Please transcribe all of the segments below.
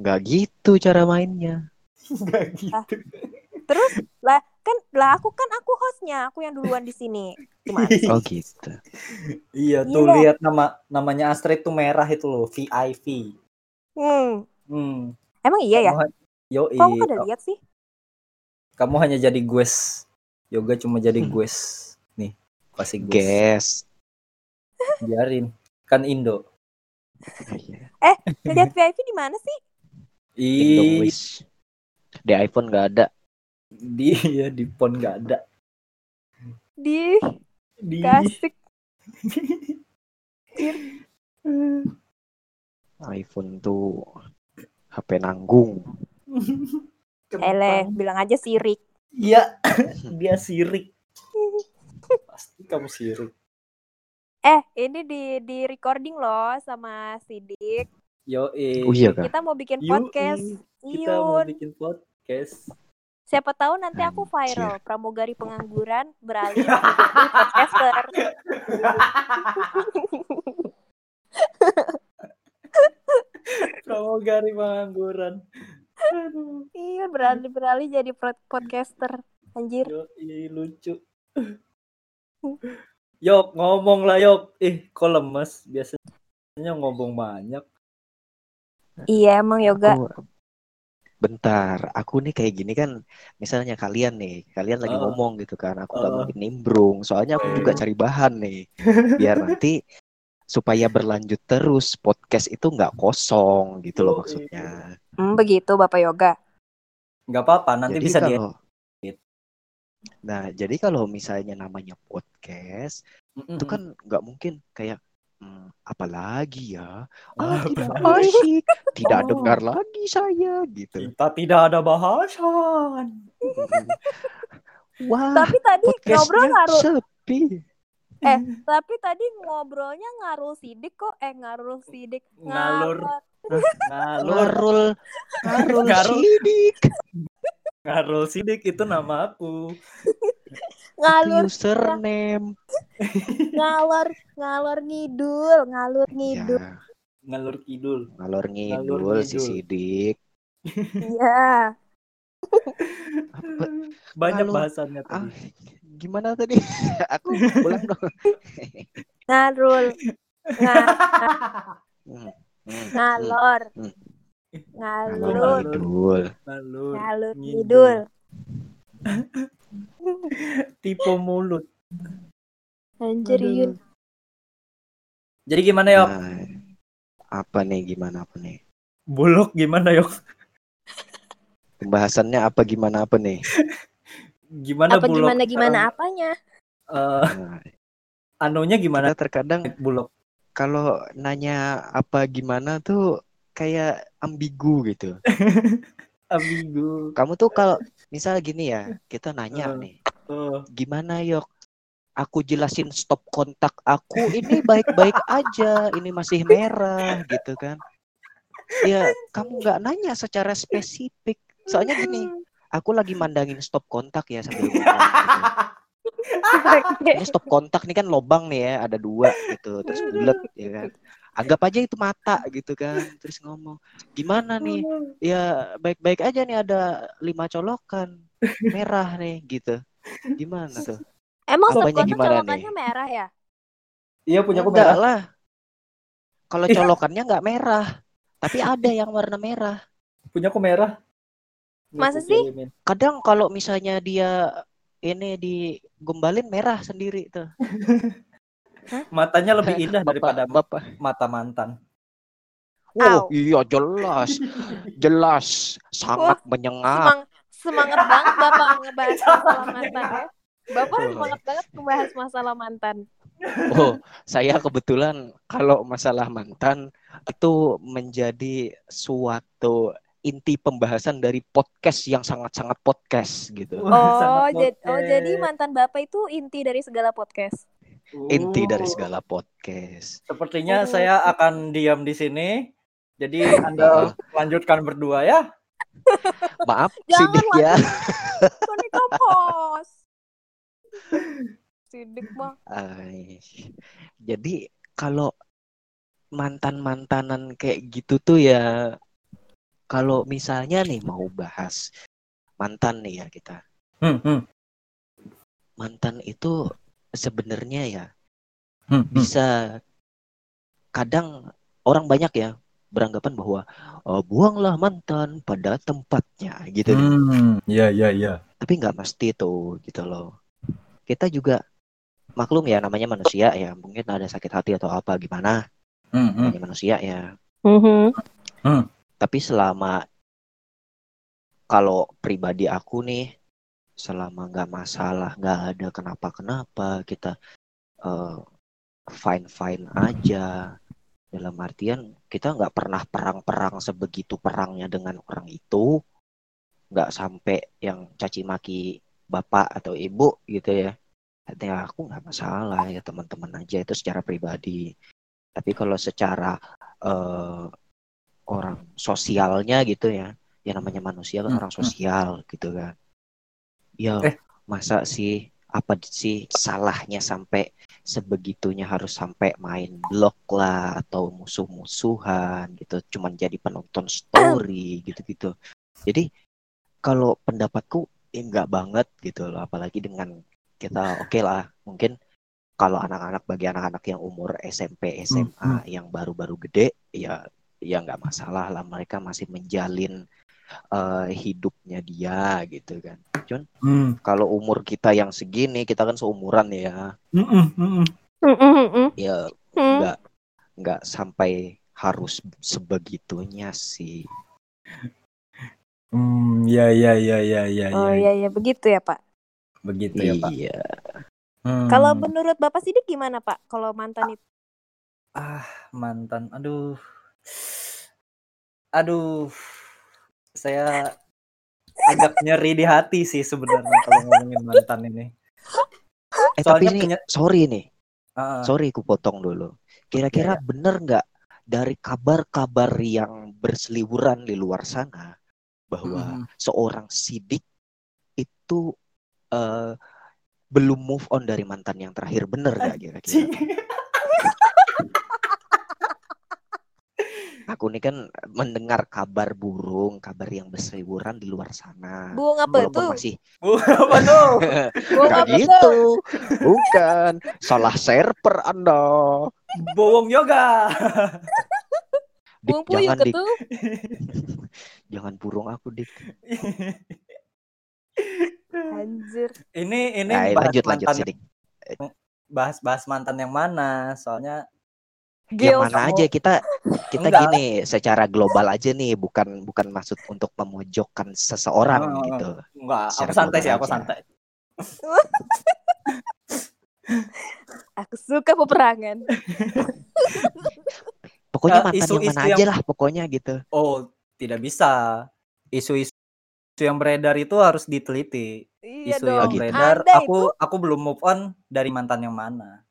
Nggak gitu cara mainnya. Enggak gitu. Terus lah kan lah aku kan aku hostnya, aku yang duluan di sini. Gimana? Oh gitu. Iya tuh Iya. lihat nama namanya Astrid tuh merah itu loh, VIP. Hmm. Hmm. Emang iya ya? Yoi, Kok aku ada lihat sih? kamu hanya jadi gues. Yoga cuma jadi Hmm. gues. Nih, kasih gues. Guess. Biarin. Kan Indo. Iya. Lihat VIP di mana sih? Di iPhone nggak ada. di ya di pon nggak ada. Di Di kasih iPhone tuh HP nanggung. Eleh, bilang aja sirik. Iya, dia sirik. Pasti kamu sirik. Eh, ini di di recording loh sama Sidik. Yo, Oh iya? Kita mau bikin Yoi, podcast. Kita mau bikin podcast. Siapa tahu nanti aku Anjir. viral. Pramugari pengangguran beralih podcaster. Pramugari pengangguran. Iya, beralih beralih jadi podcaster. Anjir. yo, lucu. Yok, ngomong lah Yok. Ih, kok lemes? Biasanya ngomong banyak. Iya, emang yoga. Aku- bentar, aku nih kayak gini kan, misalnya kalian nih, kalian lagi Uh. ngomong gitu kan, aku nggak Uh. mungkin nimbrung, soalnya aku juga cari bahan nih, biar nanti supaya berlanjut terus podcast itu nggak kosong gitu loh maksudnya. Hmm, begitu Bapak Yoga. Nggak apa-apa, nanti Jadi bisa di kalau Nah, jadi kalau misalnya namanya podcast, itu kan nggak mungkin kayak hmm, apalagi ya, ah tidak asyik, tidak Oh. dengar lagi saya gitu. kita tidak ada bahasan. Wah, Tapi tadi ngobrol ngaruh. sepi. Eh, tapi tadi ngobrolnya ngarul sidik kok. Eh, ngarul sidik. Ngalur. Ngalur, Ngarul, ngarul Ngarul. sidik. ngarul sidik itu nama aku. Ngalur. Username. Ngalor. Ngalor ngidul. Ngalur ngidul. Ya, Ngalur ngalor ngidul Ngalur si ngidul. sidik. Iya. Banyak Ngalur. bahasannya Ah, tadi. gimana tadi? Aku ulang dong. Ngarul. Nga, Hmm, hmm, ngalor. Hmm. Ngalur. Ngalur. Ngalur ngidul. Tipe mulut. Anjir, Aduh. Yun. Jadi gimana Yok? Nah, apa nih gimana apa nih? Buluk gimana Yok? Pembahasannya apa gimana apa nih? Gimana Apa buluk? gimana gimana apanya? Eh, Nah, anunya gimana kita terkadang buluk? kalau nanya apa gimana tuh kayak ambigu gitu. Ambigu. Kamu tuh kalau misal gini ya, kita nanya Eh. nih, Oh, gimana yok? Aku jelasin stop kontak aku ini baik-baik aja, ini masih merah gitu kan. Ya, kamu nggak nanya secara spesifik. Soalnya gini, aku lagi mandangin stop kontak ya sambil ngomong gitu. Ini stop kontak nih kan lobang nih ya, ada dua gitu, terus bulat ya kan. Anggap aja itu mata gitu kan, terus ngomong, gimana nih? Ya baik-baik aja nih ada lima colokan merah nih gitu. Gimana tuh? Emang Apanya gimana colokannya merah ya? Iya punya aku merah. lah. Kalau Ih. colokannya nggak merah, tapi ada yang warna merah. Punya aku merah. Nih, Masa sih? Kadang kalau misalnya dia ini digombalin merah sendiri tuh. Matanya lebih indah daripada bapak. mata mantan. Wow, Au. iya jelas, jelas, sangat menyengap. Semang, semangat banget Bapak ngebahas masalah mantan ya. Bapak semangat banget ngebahas masalah mantan. Oh, saya kebetulan kalau masalah mantan itu menjadi suatu inti pembahasan dari podcast yang sangat-sangat podcast gitu. Oh, sangat jadi oh podcast. jadi mantan Bapak itu inti dari segala podcast. Inti dari Uh, segala podcast. Sepertinya Oh. saya akan diam di sini. Jadi Anda lanjutkan berdua ya. Maaf, Jangan sidik ya. Sidik mah. Jadi kalau mantan-mantanan kayak gitu tuh ya kalau misalnya nih mau bahas mantan nih ya kita. Hmm, hmm, Mantan itu sebenarnya ya hmm, hmm. bisa kadang orang banyak ya beranggapan bahwa "Oh, buanglah mantan pada tempatnya gitu. Hmm, iya iya iya. Tapi nggak mesti tuh gitu loh. Kita juga maklum ya namanya manusia ya. Mungkin ada sakit hati atau apa gimana. Hmm, hmm. Namanya manusia ya. Mhm. Tapi selama kalau pribadi aku nih selama nggak masalah, nggak ada kenapa-kenapa, kita fine fine aja. Dalam artian kita nggak pernah perang-perang sebegitu perangnya dengan orang itu, nggak sampai yang caci maki bapak atau ibu gitu ya. Artinya aku nggak masalah ya teman-teman aja itu secara pribadi. Tapi kalau secara eh, orang sosialnya gitu ya, ya namanya manusia kan Hmm, orang hmm. sosial gitu kan. Ya Eh. masa sih? Apa sih salahnya sampai sebegitunya harus sampai main blog lah atau musuh-musuhan gitu, cuman jadi penonton story gitu-gitu. Jadi kalau pendapatku ya enggak banget gitu loh, apalagi dengan kita oke lah mungkin kalau anak-anak bagi anak-anak yang umur SMP SMA yang baru-baru gede ya ya nggak masalah lah. Mereka masih menjalin eh, hidupnya dia gitu kan. Cuman Hmm. kalau umur kita yang segini kita kan seumuran ya, mhm. ya nggak nggak sampai harus sebegitunya sih. Hmm, ya ya ya ya ya Oh ya. iya iya begitu ya Pak. Begitu ya, Pak. Iya. Hmm. Kalau menurut Bapak Sidik gimana Pak? Kalau mantan itu? ah mantan aduh aduh saya agak nyeri di hati sih sebenarnya kalau ngomongin mantan ini. Eh Soalnya tapi ini punya- sorry nih, Ah, sorry ku potong dulu. Kira-kira Iya, bener nggak dari kabar-kabar yang berseliweran di luar sana bahwa mm, seorang sidik itu eh, belum move on dari mantan yang terakhir? Bener nggak kira-kira? Aku ini kan mendengar kabar burung, kabar yang berseliweran di luar sana. Bung apa Walaupun itu? masih Bu, apa tuh Nggak apa tuh? gitu, bukan salah server Anda. bowong yoga Dik, Bung Puyuh jangan dik, jangan burung aku dik. Anjir. ini ini Nah, bahas lanjut lanjut sih dik. bahas bahas mantan yang mana soalnya Yang Gil. mana aja kita kita Enggak. gini secara global aja nih, bukan bukan maksud untuk memojokkan seseorang Oh, gitu. enggak aku santai sih aku aja. santai Aku suka peperangan. Pokoknya Eh, mantan yang isu-isu mana yang- aja lah pokoknya gitu. oh tidak bisa isu-isu yang beredar itu harus diteliti Iya isu yang dong. beredar Anda aku itu, aku belum move on dari mantan yang mana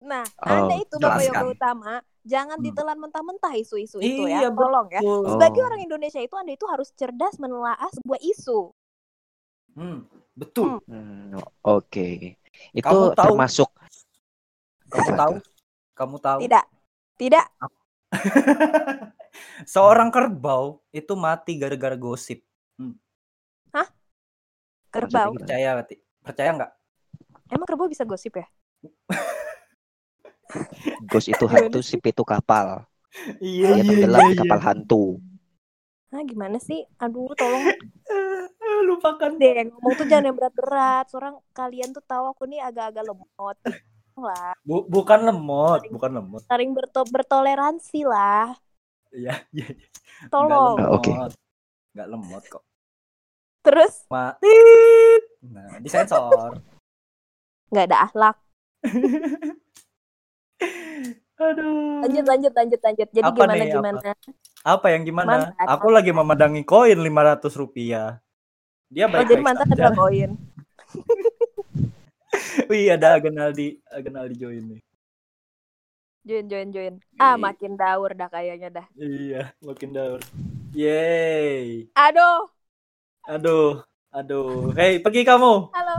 nah, Oh, Anda itu Bapak jelaskan. Yoga Utama, jangan Hmm. ditelan mentah-mentah isu-isu itu Iya, ya. Tolong ya. Betul. Sebagai Oh. orang Indonesia itu Anda itu harus cerdas menelaah sebuah isu. Hmm, betul Hmm, Oke. Itu Kamu tahu- termasuk kamu tahu tuh? kamu tahu Tidak. Tidak. seorang kerbau itu mati gara-gara gosip Kerbau. Maksudnya percaya Kati? percaya nggak Emang kerbau bisa gosip ya? Ghost itu hantu, sip itu kapal. iya Dia tenggelam di kapal hantu. Nah, gimana sih? Aduh, tolong lupakan deh ngomong tuh jangan yang berat-berat. Seorang kalian tuh tahu aku nih agak-agak lemot. lah, Bu- bukan lemot bukan lemot saling berto bertoleransi lah. iya iya iya. Tolong. oke. lemot nggak lemot kok Terus mati nah disensor nggak ada akhlak. aduh Lanjut, lanjut, lanjut, lanjut. Jadi Apa gimana nih, apa? gimana? apa yang gimana Mantan. aku lagi memandangi koin 500 rupiah dia Oh, baik jadi mantan adalah koin. Wih ada Agenaldi Agenaldi join nih Join, join, join. Ah, makin daur dah kayaknya dah. Iya, makin daur. Yeay. Aduh, Aduh, aduh. Hei, pergi kamu. halo,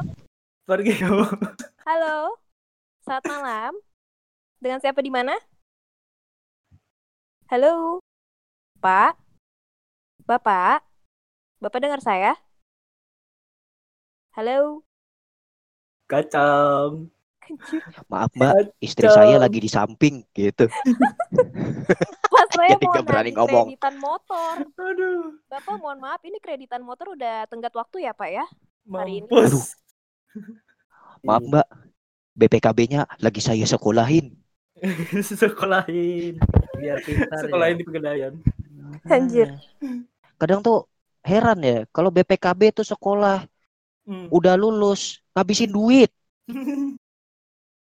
Pergi kamu. halo. Selamat malam. Dengan siapa di mana? Halo, Pak. Bapak? Bapak dengar saya? Halo? Kacang. Maaf mbak, istri Kacang. saya lagi di samping gitu. Mas saya Jadi mau nggak berani ngomong. kreditan motor. Aduh. Bapak mohon maaf, ini kreditan motor udah tenggat waktu ya Pak ya? Hari ini. Maaf mbak, BPKB-nya lagi saya sekolahin. Sekolahin. Biar pintar Sekolahin ya. di Pegadaian. Anjir. Kadang tuh heran ya, kalau BPKB tuh sekolah Hmm. udah lulus, ngabisin duit.